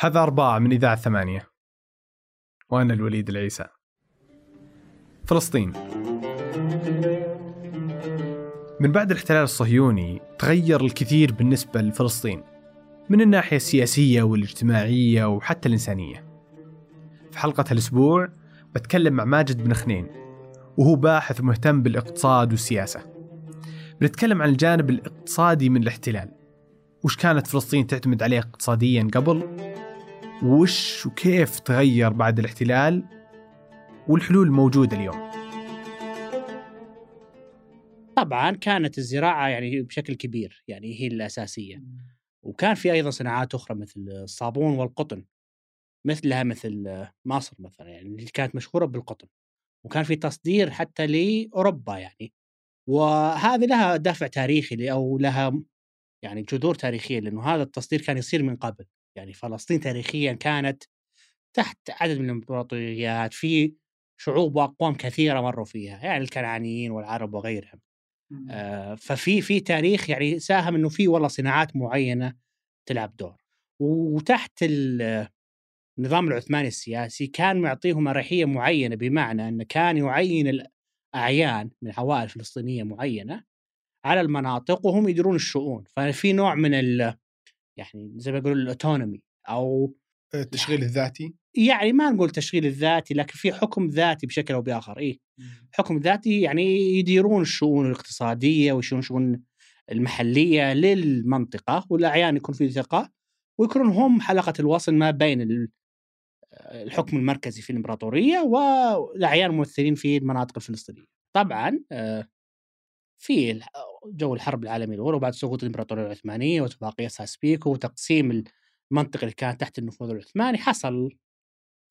هذا أربعة من إذاعة ثمانية. وأنا الوليد العيسى. فلسطين. من بعد الاحتلال الصهيوني تغير الكثير بالنسبة لفلسطين من الناحية السياسية والاجتماعية وحتى الإنسانية. في حلقة هالأسبوع بتكلم مع ماجد بن خنين وهو باحث مهتم بالاقتصاد والسياسة. بنتكلم عن الجانب الاقتصادي من الاحتلال. وش كانت فلسطين تعتمد عليه اقتصاديا قبل؟ وش وكيف تغير بعد الاحتلال والحلول الموجودة اليوم؟ طبعا كانت الزراعة يعني بشكل كبير يعني هي الأساسية. وكان في أيضا صناعات أخرى مثل الصابون والقطن مثلها مثل مصر مثلا يعني اللي كانت مشهورة بالقطن. وكان في تصدير حتى لأوروبا يعني. وهذه لها دافع تاريخي أو لها يعني جذور تاريخية لأنه هذا التصدير كان يصير من قبل. يعني فلسطين تاريخيا كانت تحت عدد من الإمبراطوريات في شعوب وأقوام كثيرة مروا فيها يعني الكنعانيين والعرب وغيرهم. آه ففي في تاريخ يعني ساهم إنه في والله صناعات معينة تلعب دور. وتحت النظام العثماني السياسي كان معطيهم أريحية معينة بمعنى إنه كان يعين الأعيان من عوائل فلسطينية معينة على المناطق وهم يديرون الشؤون. ففي نوع من ال يعني زي ما يقولون ال autonomy أو التشغيل الذاتي. يعني ما نقول تشغيل الذاتي لكن في حكم ذاتي بشكل أو بآخر اي حكم ذاتي يعني يديرون الشؤون الاقتصادية ويشون الشؤون المحلية للمنطقة والأعيان يكون في ثقه ويكونون هم حلقة الوصل ما بين الحكم المركزي في الإمبراطورية والأعيان الممثلين في المناطق الفلسطينية. طبعا آه، في جو الحرب العالمية الأولى وبعد سقوط الإمبراطورية العثمانية واتفاقيه ساسبيكو وتقسيم المنطقة اللي كانت تحت النفوذ العثماني حصل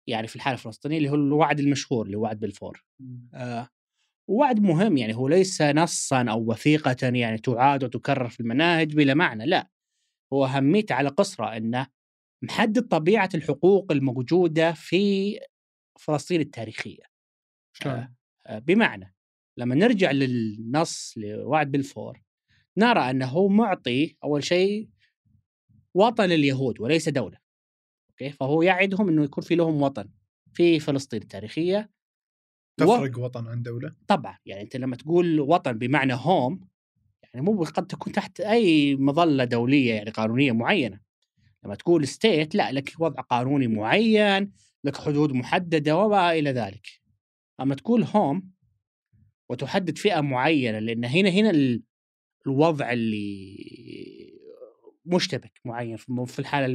يعني في الحالة الفلسطينية اللي هو الوعد المشهور اللي هو وعد بلفور. آه وعد مهم يعني هو ليس نصا أو وثيقة يعني تعاد وتكرر في المناهج بلا معنى لا هو أهميته على قصرى انه محدد طبيعة الحقوق الموجودة في فلسطين التاريخية. آه آه بمعنى لما نرجع للنص لوعد بلفور نرى أنه معطي أول شيء وطن اليهود وليس دولة. أوكي فهو يعدهم إنه يكون في لهم وطن في فلسطين التاريخيه تفرق و... وطن عن دولة؟ طبعا يعني أنت لما تقول وطن بمعنى هوم يعني مو قد تكون تحت أي مظلة دولية يعني قانونية معينة لما تقول ستيت لا لك وضع قانوني معين لك حدود محددة وما إلى ذلك أما تقول هوم وتحدد فئة معينة لأن هنا هنا الوضع اللي مشتبك معين في الحالة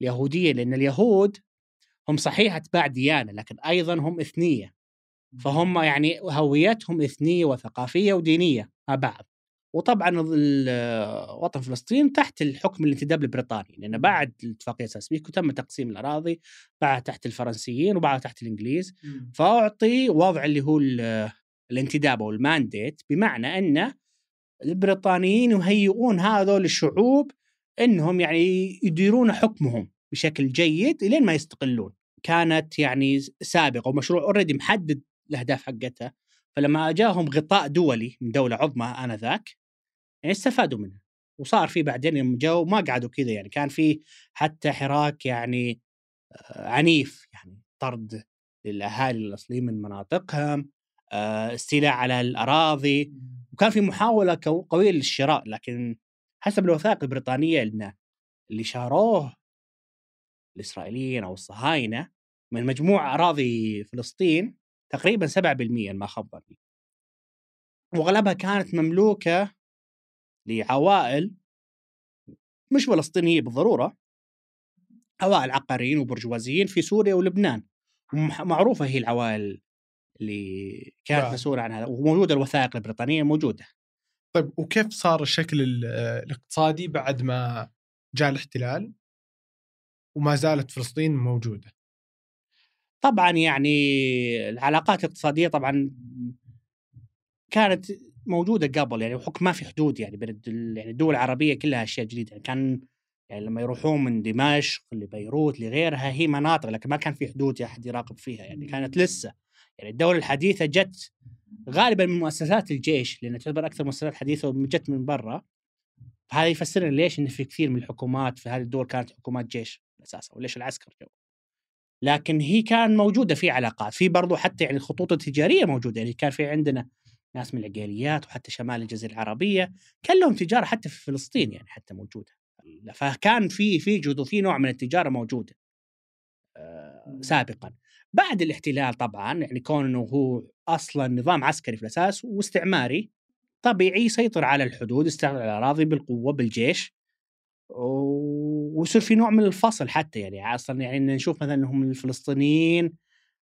اليهودية لأن اليهود هم صحيح أتباع ديانة لكن أيضا هم إثنية. فهم يعني هويتهم إثنية وثقافية ودينية مع بعض. وطبعا وطن فلسطين تحت الحكم الانتداب البريطاني لأن بعد اتفاقيه سايكس بيكو تم تقسيم الأراضي بعد تحت الفرنسيين وبعد تحت الإنجليز. فأعطي وضع اللي هو الانتداب أو ال mandate بمعنى إن البريطانيين يهيئون هذول الشعوب إنهم يعني يديرون حكمهم بشكل جيد لين ما يستقلون. كانت يعني سابقة ومشروع اوريدي محدد الأهداف حقتها فلما اجاهم غطاء دولي من دولة عظمى آنذاك يعني استفادوا منها. وصار في بعدين يوم جو ما قعدوا كذا يعني كان في حتى حراك يعني آه، عنيف يعني طرد للأهالي الأصليين من مناطقهم. استيلاء على الأراضي. وكان في محاولة قوية للشراء لكن حسب الوثائق البريطانية إن اللي شاروه الإسرائيليين أو الصهاينة من مجموع أراضي فلسطين تقريبا 7% ما خاب وأغلبها كانت مملوكة لعوائل مش فلسطينية بالضرورة عوائل عقاريين وبرجوازيين في سوريا ولبنان. معروفة هي العوائل اللي كانت مسؤوله عنها وموجودة الوثائق البريطانية موجودة. طيب وكيف صار الشكل الاقتصادي بعد ما جاء الاحتلال؟ وما زالت فلسطين موجودة؟ طبعا يعني العلاقات الاقتصادية طبعا كانت موجودة قبل يعني وحكم ما في حدود يعني بين يعني الدول العربية كلها أشياء جديدة. يعني كان يعني لما يروحون من دمشق لبيروت لغيرها هي مناطق لكن ما كان في حدود أحد يراقب فيها يعني كانت لسه. يعني الدولة الحديثة جت غالبا من مؤسسات الجيش لأن تعتبر أكثر مؤسسات حديثة جت من برا. فهذا يفسر ليش إن في كثير من الحكومات في هذه الدول كانت حكومات جيش أساسا وليش العسكر جو. لكن هي كان موجودة في علاقات في برضو حتى يعني الخطوط التجاريه موجودة يعني كان في عندنا ناس من العقيليات وحتى شمال الجزيرة العربية كان لهم تجارة حتى في فلسطين يعني حتى موجودة. فكان في في جزء في نوع من التجارة موجودة آه، سابقا. بعد الاحتلال طبعا يعني كون إنه هو أصلا نظام عسكري في الأساس واستعماري طبيعي يسيطر على الحدود يستعمر على الأراضي بالقوة بالجيش ويصير في نوع من الفصل حتى يعني أصلا يعني نشوف مثلا إنهم الفلسطينيين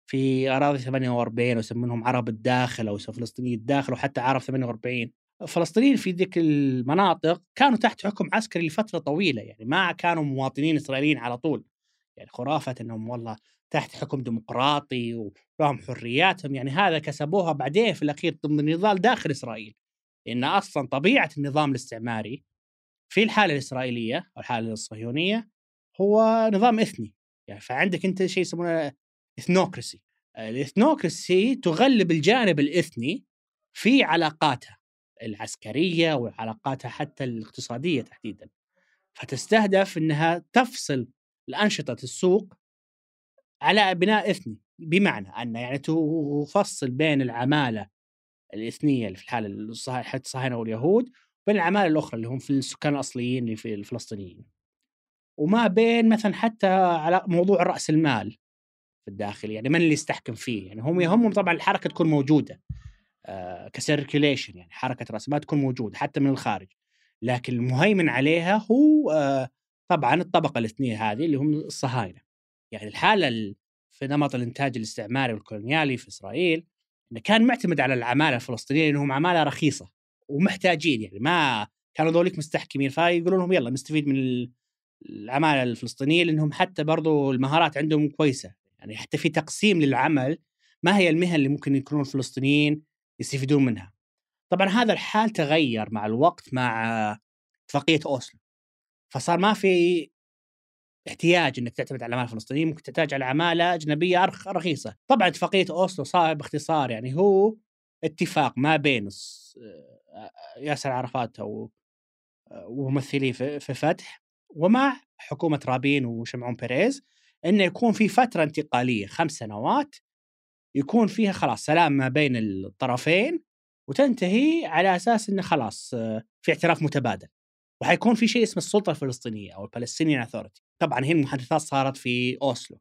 في أراضي 48 ويسمونهم عرب الداخل أو فلسطيني الداخل وحتى عرب 48 الفلسطينيين في ذيك المناطق كانوا تحت حكم عسكري لفترة طويلة يعني ما كانوا مواطنين إسرائيليين على طول. يعني خرافة إنهم والله تحت حكم ديمقراطي ولهم حرياتهم يعني هذا كسبوها بعدين في الأخير ضمن النضال داخل إسرائيل. لأن أصلا طبيعة النظام الاستعماري في الحالة الإسرائيلية أو الحالة الصهيونية هو نظام إثني. يعني فعندك أنت شيء يسمونه إثنوكراسي. الإثنوكراسي تغلب الجانب الإثني في علاقاتها العسكرية وعلاقاتها حتى الاقتصادية تحديدا. فتستهدف إنها تفصل الأنشطة السوق على بناء إثني بمعنى أن يعني تفصل بين العمالة الإثنية اللي في الحالة الصهاينة واليهود وبين العمالة الأخرى اللي هم في السكان الاصليين اللي في الفلسطينيين. وما بين مثلا حتى على موضوع رأس المال في الداخل يعني من اللي يستحكم فيه؟ يعني هم يهمهم طبعا الحركة تكون موجودة آه كسيركيليشن يعني حركة رأس المال تكون موجودة حتى من الخارج. لكن المهيمن عليها هو آه طبعا الطبقة الاثنية هذه اللي هم الصهاينة. يعني الحالة في نمط الإنتاج الاستعماري والكولونيالي في إسرائيل إنه كان معتمد على العمالة الفلسطينية لأنهم عمالة رخيصة ومحتاجين يعني ما كانوا ذوليك مستحكمين فيقولون لهم يلا نستفيد من العمالة الفلسطينية لأنهم حتى برضو المهارات عندهم كويسة. يعني حتى في تقسيم للعمل ما هي المهن اللي ممكن يكونون الفلسطينيين يستفيدون منها. طبعا هذا الحال تغير مع الوقت مع اتفاقية أوسلو. فصار ما في احتياج إنك تعتمد على العماله الفلسطينية ممكن تحتاج على عماله أجنبية أرخ رخيصة. طبعا اتفاقية أوسلو صار باختصار يعني هو اتفاق ما بين ياسر عرفات وممثليه في فتح ومع حكومة رابين وشمعون بيريز إنه يكون في فترة انتقالية خمس سنوات يكون فيها خلاص سلام ما بين الطرفين وتنتهي على أساس إنه خلاص في اعتراف متبادل. وحيكون في شيء اسمه السلطة الفلسطينية أو البالستينيان اثورتي طبعا هي المحادثات صارت في أوسلو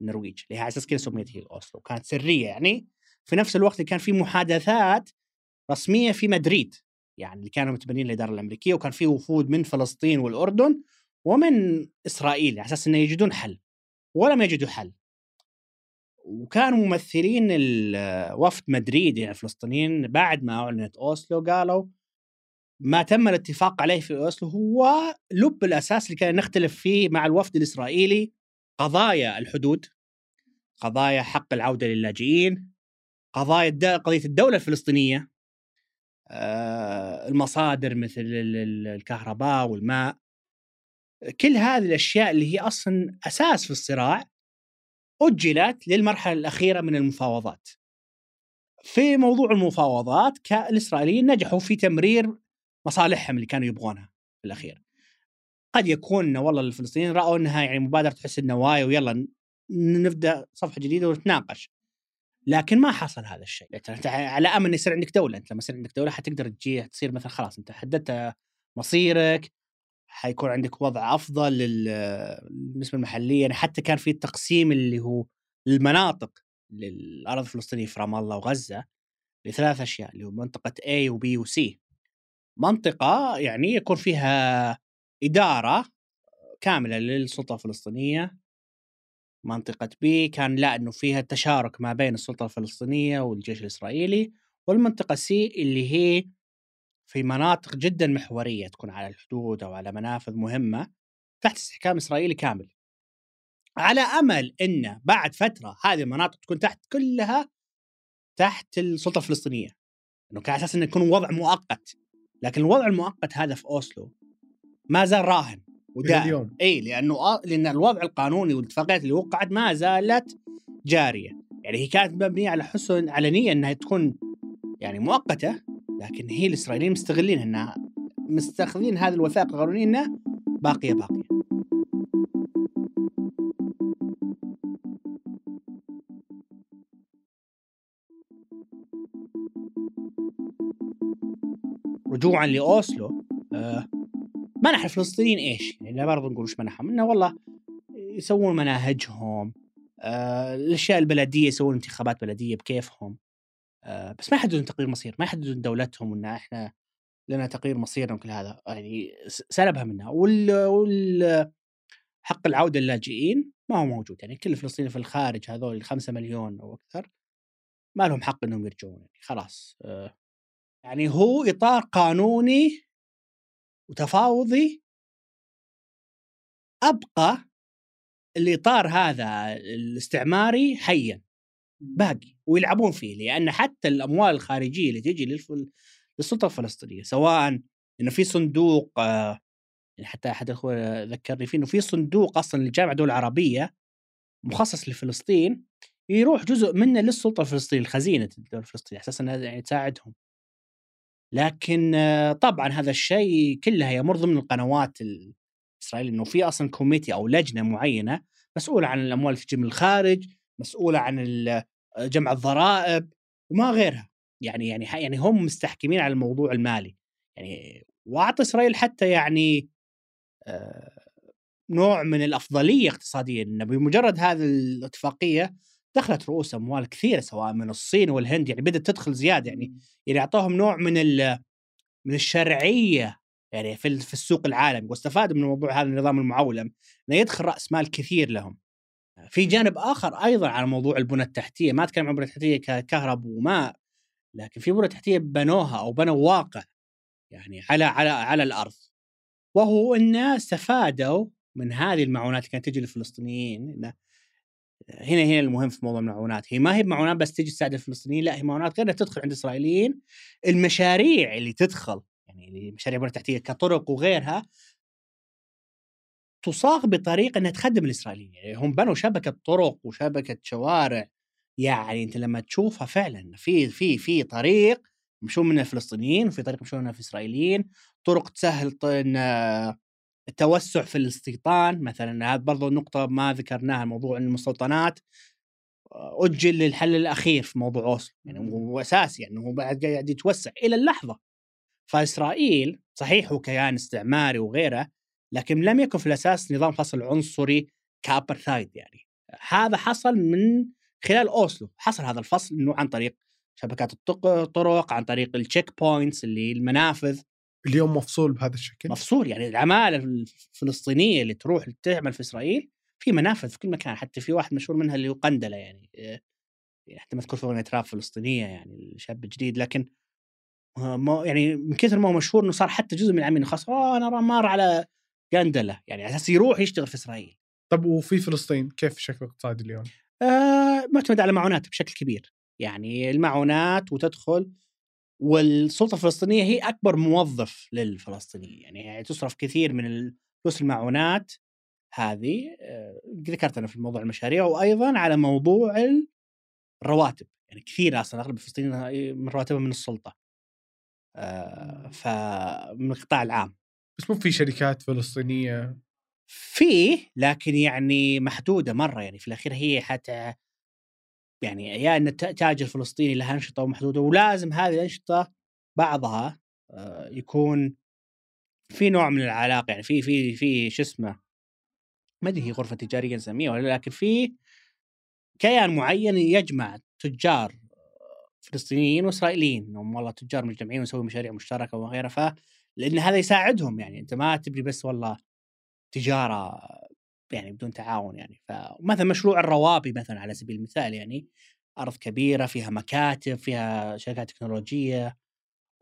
النرويج اللي هي على أساس كذا سميت هي أوسلو كانت سرية يعني. في نفس الوقت كان في محادثات رسمية في مدريد يعني اللي كانوا متبنين الإدارة الأمريكية وكان في وفود من فلسطين والأردن ومن إسرائيل على أساس إنه يجدون حل ولم يجدوا حل. وكانوا ممثلين وفد مدريد يعني الفلسطينيين بعد ما أعلنت أوسلو قالوا ما تم الاتفاق عليه في اوسلو هو لب الأساس اللي كان نختلف فيه مع الوفد الإسرائيلي قضايا الحدود قضايا حق العودة للاجئين قضايا قضية الدولة الفلسطينية آه، المصادر مثل الكهرباء والماء كل هذه الأشياء اللي هي أصلا أساس في الصراع أجلت للمرحلة الأخيرة من المفاوضات. في موضوع المفاوضات الإسرائيليين نجحوا في تمرير مصالحهم اللي كانوا يبغونها في الأخير. قد يكون والله الفلسطينيين رأوا إنها يعني مبادرة حسن النوايا ويلا نبدأ صفحة جديدة ونتناقش. لكن ما حصل هذا الشيء أنت على أمل يصير عندك دولة أنت لما يصير عندك دولة حتقدر تجي تصير مثلا خلاص أنت حددت مصيرك حيكون عندك وضع أفضل بالنسبة المحلية يعني حتى كان في التقسيم اللي هو المناطق للارض الفلسطينية في رام الله وغزة لثلاث أشياء اللي هو منطقة A و B و C منطقة يعني يكون فيها إدارة كاملة للسلطة الفلسطينية منطقة بي كان لا إنه فيها تشارك ما بين السلطة الفلسطينية والجيش الإسرائيلي والمنطقة سي اللي هي في مناطق جدا محورية تكون على الحدود أو على منافذ مهمة تحت استحكام إسرائيلي كامل. على أمل انه بعد فترة هذه المناطق تكون تحت كلها تحت السلطة الفلسطينية. إنه كان أساس إنه يكون وضع مؤقت. لكن الوضع المؤقت هذا في أوسلو ما زال راهن ودائم. اليوم إي لأنه لأن الوضع القانوني والاتفاقيات اللي وقعت ما زالت جارية. يعني هي كانت مبنية على حسن على نية إنها تكون يعني مؤقتة لكن هي الإسرائيليين مستغلين إنها مستخدمين هذه الوثائق القانونية إنها باقية باقية. رجوعا لأوسلو آه منح الفلسطينيين إيش؟ يعني لا برضه نقول وش منحهم إنه والله يسوون مناهجهم آه الأشياء البلدية يسوون انتخابات بلدية بكيفهم آه بس ما يحددون تقرير مصير ما يحددون دولتهم ان إحنا لنا تقرير مصيرنا وكل هذا يعني سلبها منها وال, وال حق العودة للاجئين ما هو موجود يعني كل الفلسطينيين في الخارج هذول الخمسة مليون أو أكثر ما لهم حق إنهم يرجعون يعني خلاص آه يعني هو إطار قانوني وتفاوضي أبقى الإطار هذا الاستعماري حيا باقي ويلعبون فيه لأن حتى الأموال الخارجية اللي تجي للسلطة الفلسطينية سواء إنه في صندوق آه، يعني حتى أحد الأخوة ذكرني فيه إنه في صندوق أصلا لجامعة الدول العربيه مخصص لفلسطين يروح جزء منه للسلطة الفلسطينية الخزينة الدولة الفلسطينية أساسا يعني تساعدهم. لكن آه، طبعا هذا الشيء كلها يمر ضمن القنوات الإسرائيلية إنه في أصلا كوميتي أو لجنة معينة مسؤولة عن الأموال اللي تجي من الخارج مسؤولة عن جمع الضرائب وما غيرها. يعني يعني يعني هم مستحكمين على الموضوع المالي. يعني واعطى إسرائيل حتى يعني آه، نوع من الأفضلية اقتصاديا. انه بمجرد هذه الاتفاقية دخلت رؤوس أموال كثيرة سواء من الصين والهند يعني بدات تدخل زيادة يعني يعني أعطوهم نوع من من الشرعية يعني في في السوق العالمي واستفادوا من موضوع هذا النظام المعولم إنه يدخل رأس مال كثير لهم. في جانب آخر أيضا على موضوع البنى التحتية، ما أتكلم عن البنى التحتية ككهرب وماء لكن في بنى تحتية بنوها أو بنوا واقع يعني على على على الأرض. وهو إنه استفادوا من هذه المعونات اللي كانت تجي للفلسطينيين إنه هنا هنا المهم في موضوع المعونات. هي ما هي معونات بس تجي تساعد الفلسطينيين لا هي معونات غير تدخل عند الاسرائيليين المشاريع اللي تدخل يعني مشاريع بنى تحتية كطرق وغيرها تصاغ بطريقة إنها تخدم الإسرائيليين. يعني هم بنوا شبكة طرق وشبكة شوارع. يعني أنت لما تشوفها فعلا في في في طريق يمشون منها الفلسطينيين وفي طريق يمشون منها الإسرائيليين طرق تسهل التوسع في الاستيطان مثلا هذا برضو نقطة ما ذكرناها موضوع المستوطنات أجل للحل الأخير في موضوع أوسلو. يعني هو أساسي يعني هو بعد قاعد يتوسع إلى اللحظة. فإسرائيل صحيح هو كيان استعماري وغيره لكن لم يكن في الأساس نظام فصل عنصري كأبرثايد يعني. هذا حصل من خلال أوسلو. حصل هذا الفصل إنه عن طريق شبكات الطرق عن طريق ال checkpoints اللي المنافذ اليوم مفصول بهذا الشكل مفصول يعني العمالة الفلسطينية اللي تروح تعمل في إسرائيل في منافذ في كل مكان حتى في واحد مشهور منها اللي هو قندلة يعني حتى مذكور في أغنية راب فلسطينية يعني الشاب الجديد لكن ما يعني من كثر ما هو مشهور إنه صار حتى جزء من العاملين خلاص آه أنا مار على قندلة يعني على أساس يروح يشتغل في إسرائيل طب وفي فلسطين كيف الشكل الاقتصادي اليوم؟ آه معتمد على معونات بشكل كبير يعني المعونات وتدخل والسلطة الفلسطينية هي أكبر موظف للفلسطينيين. يعني تصرف كثير من فلوس المعونات هذه آه ذكرت أنا في موضوع المشاريع وأيضا على موضوع الرواتب. يعني كثير أصلا أغلب الفلسطينيين من رواتبهم من السلطة. آه فمن القطاع العام. بس مو في شركات فلسطينية؟ في لكن يعني محدودة مرة. يعني في الأخير هي حتى يعني يا إن التاج الفلسطيني له أنشطة محدوده ولازم هذه الأنشطة بعضها آه، يكون في نوع من العلاقة يعني في في في شو اسمه ما أدري هي غرفة تجارية نسميها ولا لكن في كيان معين يجمع تجار فلسطينيين وإسرائيليين. انهم والله تجار مجتمعين ونسوي مشاريع مشتركة وغيرها ف لأن هذا يساعدهم يعني أنت ما تبني بس والله تجارة يعني بدون تعاون يعني. فمثلا مشروع الروابي مثلا على سبيل المثال يعني أرض كبيرة فيها مكاتب فيها شركات تكنولوجية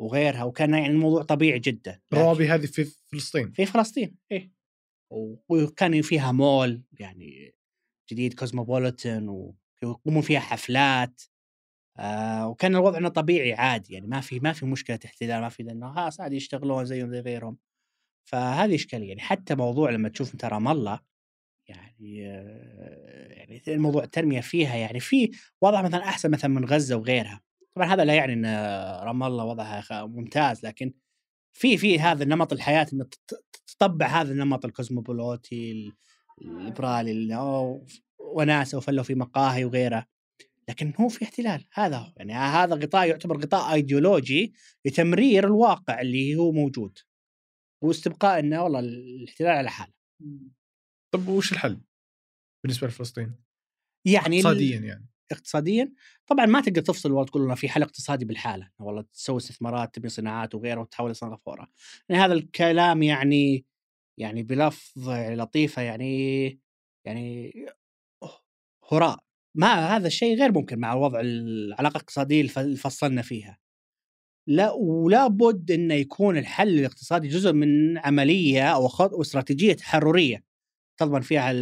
وغيرها وكان يعني الموضوع طبيعي جدا. الروابي هذه في فلسطين. في فلسطين إيه. وكان فيها مول يعني جديد كوزموبوليتن ويقومون فيها حفلات. آه وكان الوضع إنه طبيعي عادي يعني ما في ما في مشكلة احتلال ما في إنه خلاص عادي يشتغلون زيهم زي غيرهم. فهذه إشكالية يعني. حتى موضوع لما تشوف انت رام الله يعني يعني الموضوع التنمية فيها يعني في وضع مثلا أحسن مثلا من غزة وغيرها. طبعا هذا لا يعني إن رام الله وضعها ممتاز لكن في في هذا النمط الحياة إنه تطبع هذا النمط ال cosmopolitan الليبرالي وناسة وفلوا في مقاهي وغيره. لكن هو في احتلال هذا هو. يعني هذا غطاء يعتبر غطاء ايديولوجي لتمرير الواقع اللي هو موجود. واستبقاء إنه والله الاحتلال على حالة. طب وش الحل بالنسبة لفلسطين؟ يعني اقتصاديا يعني. اقتصاديا؟ طبعا ما تقدر تفصل والله تقول في حل اقتصادي بالحالة. والله تسوي استثمارات تبني صناعات وغيره وتحول لسنغافوره يعني هذا الكلام يعني يعني بلفظ لطيفة يعني يعني هراء. ما هذا الشيء غير ممكن مع وضع العلاقة الاقتصادية اللي فصلنا فيها. لا ولا بد إنه يكون الحل الاقتصادي جزء من عملية أو خط واستراتيجيه تحرريه تضمن فيها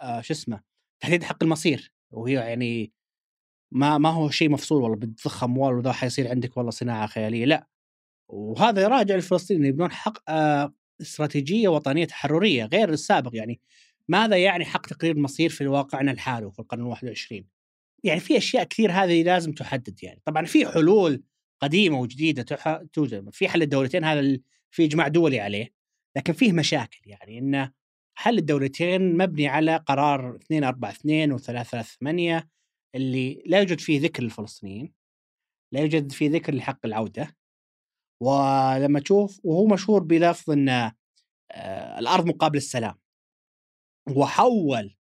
آه، شو اسمه تحديد حق المصير. وهي يعني ما ما هو شيء مفصول والله بتضخ أموال وذا حيصير عندك والله صناعة خيالية لا. وهذا راجع للفلسطينيين يبنون حق آه، استراتيجية وطنية تحررية غير السابق. يعني ماذا يعني حق تقرير المصير في واقعنا الحالي في القرن 21 يعني في أشياء كثير هذه لازم تحدد يعني. طبعا في حلول قديمة وجديدة توجد في حل الدولتين هذا في إجماع دولي عليه لكن فيه مشاكل يعني. إنه حل الدولتين مبني على قرار 242 و 338 اللي لا يوجد فيه ذكر للفلسطينيين لا يوجد فيه ذكر لحق العودة ولما تشوف وهو مشهور بلفظ إن آه، الأرض مقابل السلام وحول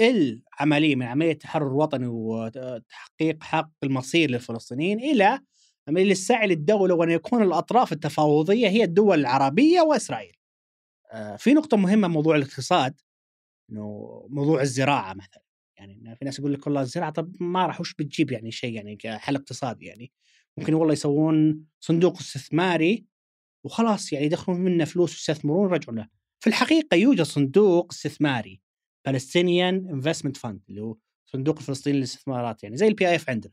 العملية من عملية تحرر وطني وتحقيق حق المصير للفلسطينيين إلى عملية السعي للدولة وأن يكون الأطراف التفاوضية هي الدول العربية وإسرائيل. آه، في نقطة مهمة موضوع الاقتصاد إنه موضوع الزراعة مثلا يعني في ناس يقول لك والله الزراعة طب ما راح وش بتجيب يعني شيء يعني كحل اقتصادي يعني ممكن والله يسوون صندوق استثماري وخلاص يعني يدخلون منه فلوس ويستثمرون يرجعون له. في الحقيقة يوجد صندوق استثماري Palestinian Investment Fund اللي هو صندوق الفلسطيني للاستثمارات يعني زي ال PIF عندنا.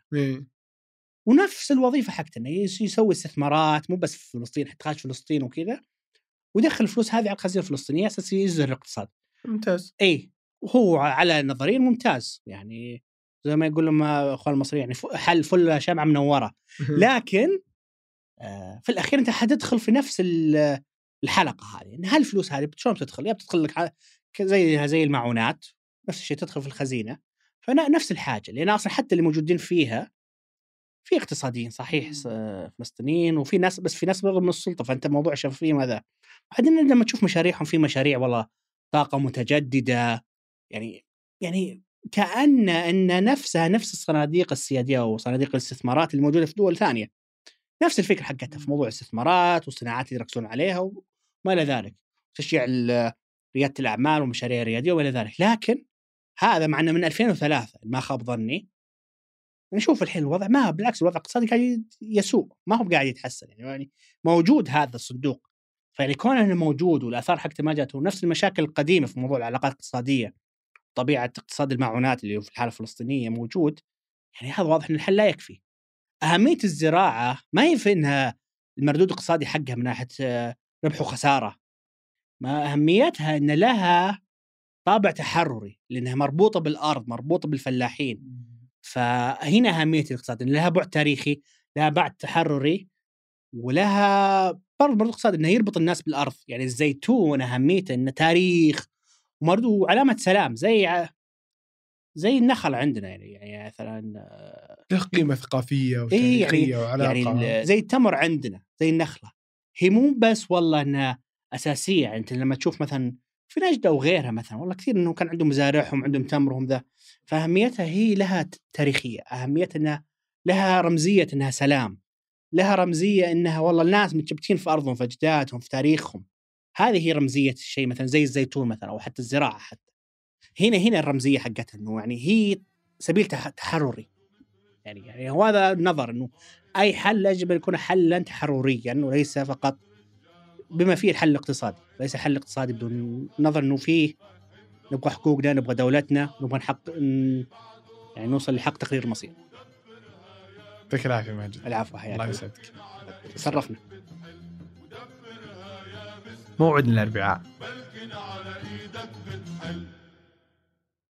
ونفس الوظيفة حقته انه يسوي استثمارات مو بس في فلسطين حتى خارج فلسطين وكذا ويدخل الفلوس هذه على الخزينة الفلسطينية أساس يزهر الاقتصاد. ممتاز. إي وهو على نظريا ممتاز يعني زي ما يقول لهم أخوان المصريين يعني حل فل شمعة منوره لكن آه، في الأخير أنت حتدخل في نفس الحلقة هذه يعني هل الفلوس هذه شلون بتدخل؟ يا بتدخل لك زي زي المعونات نفس الشيء تدخل في الخزينة فنفس الحاجة لأن أصلا حتى اللي موجودين فيها في اقتصاديين صحيح فلسطينيين وفي ناس بس في ناس برضو من السلطة فأنت موضوع الشفافيه ماذا؟ بعدين لما تشوف مشاريعهم في مشاريع والله طاقة متجددة يعني يعني كأن أن نفسها نفس الصناديق السيادية وصناديق الاستثمارات اللي موجودة في دول ثانية. نفس الفكرة حقتها في موضوع الاستثمارات والصناعات اللي يركزون عليها وما إلى ذلك. تشجيع ريادة الأعمال والمشاريع الرياديه والى ذلك. لكن هذا مع إنه من 2003 ما خاب ظني. نشوف الحين الوضع ما بالعكس الوضع الاقتصادي قاعد يسوء ما هو قاعد يتحسن يعني موجود هذا الصندوق. فيعني كونه إنه موجود والآثار حقته ما جاته ونفس المشاكل القديمة في موضوع العلاقات الاقتصادية طبيعة اقتصاد المعونات اللي في الحالة الفلسطينية موجود يعني هذا واضح إن الحل لا يكفي. أهمية الزراعة ما هي في إنها المردود الاقتصادي حقها من ناحية آه، ربح وخسارة. ما أهميتها إن لها طابع تحرري لأنها مربوطة بالأرض مربوطة بالفلاحين. فهنا أهمية الاقتصاد لها بعد تاريخي لها بعد تحرري ولها برضه برضه اقتصاد إنه يربط الناس بالأرض. يعني الزيتون أهميته انه تاريخ وبرضه علامة سلام زي زي النخل عندنا يعني يعني مثلا له قيمة ثقافية وتاريخيه إيه يعني وعلاقة. يعني زي التمر عندنا زي النخلة. هي مو بس والله إنها أساسية يعني أنت لما تشوف مثلا في نجدة وغيرها مثلا والله كثير إنه كان عندهم مزارعهم عندهم تمرهم ذا. فأهميتها هي لها تاريخية أهميتها إنها لها رمزية إنها سلام لها رمزية إنها والله الناس متشبتين في أرضهم في أجدادهم في تاريخهم. هذه هي رمزية الشيء مثلا زي الزيتون مثلا أو حتى الزراعة حتى. هنا هنا الرمزية حقتها إنه يعني هي سبيل تحرري. يعني يعني هذا النظر إنه أي حل يجب أن يكون حلا تحرريا وليس فقط بما فيه الحل الاقتصادي. ليس حل اقتصادي بدون نظر إنه فيه نبغى حقوقنا نبغى دولتنا نبغى نحق يعني نوصل لحق تقرير المصير يعطيك العافية ماجد العفو حياتي الله يسعدك. شرفنا موعدنا الأربعاء.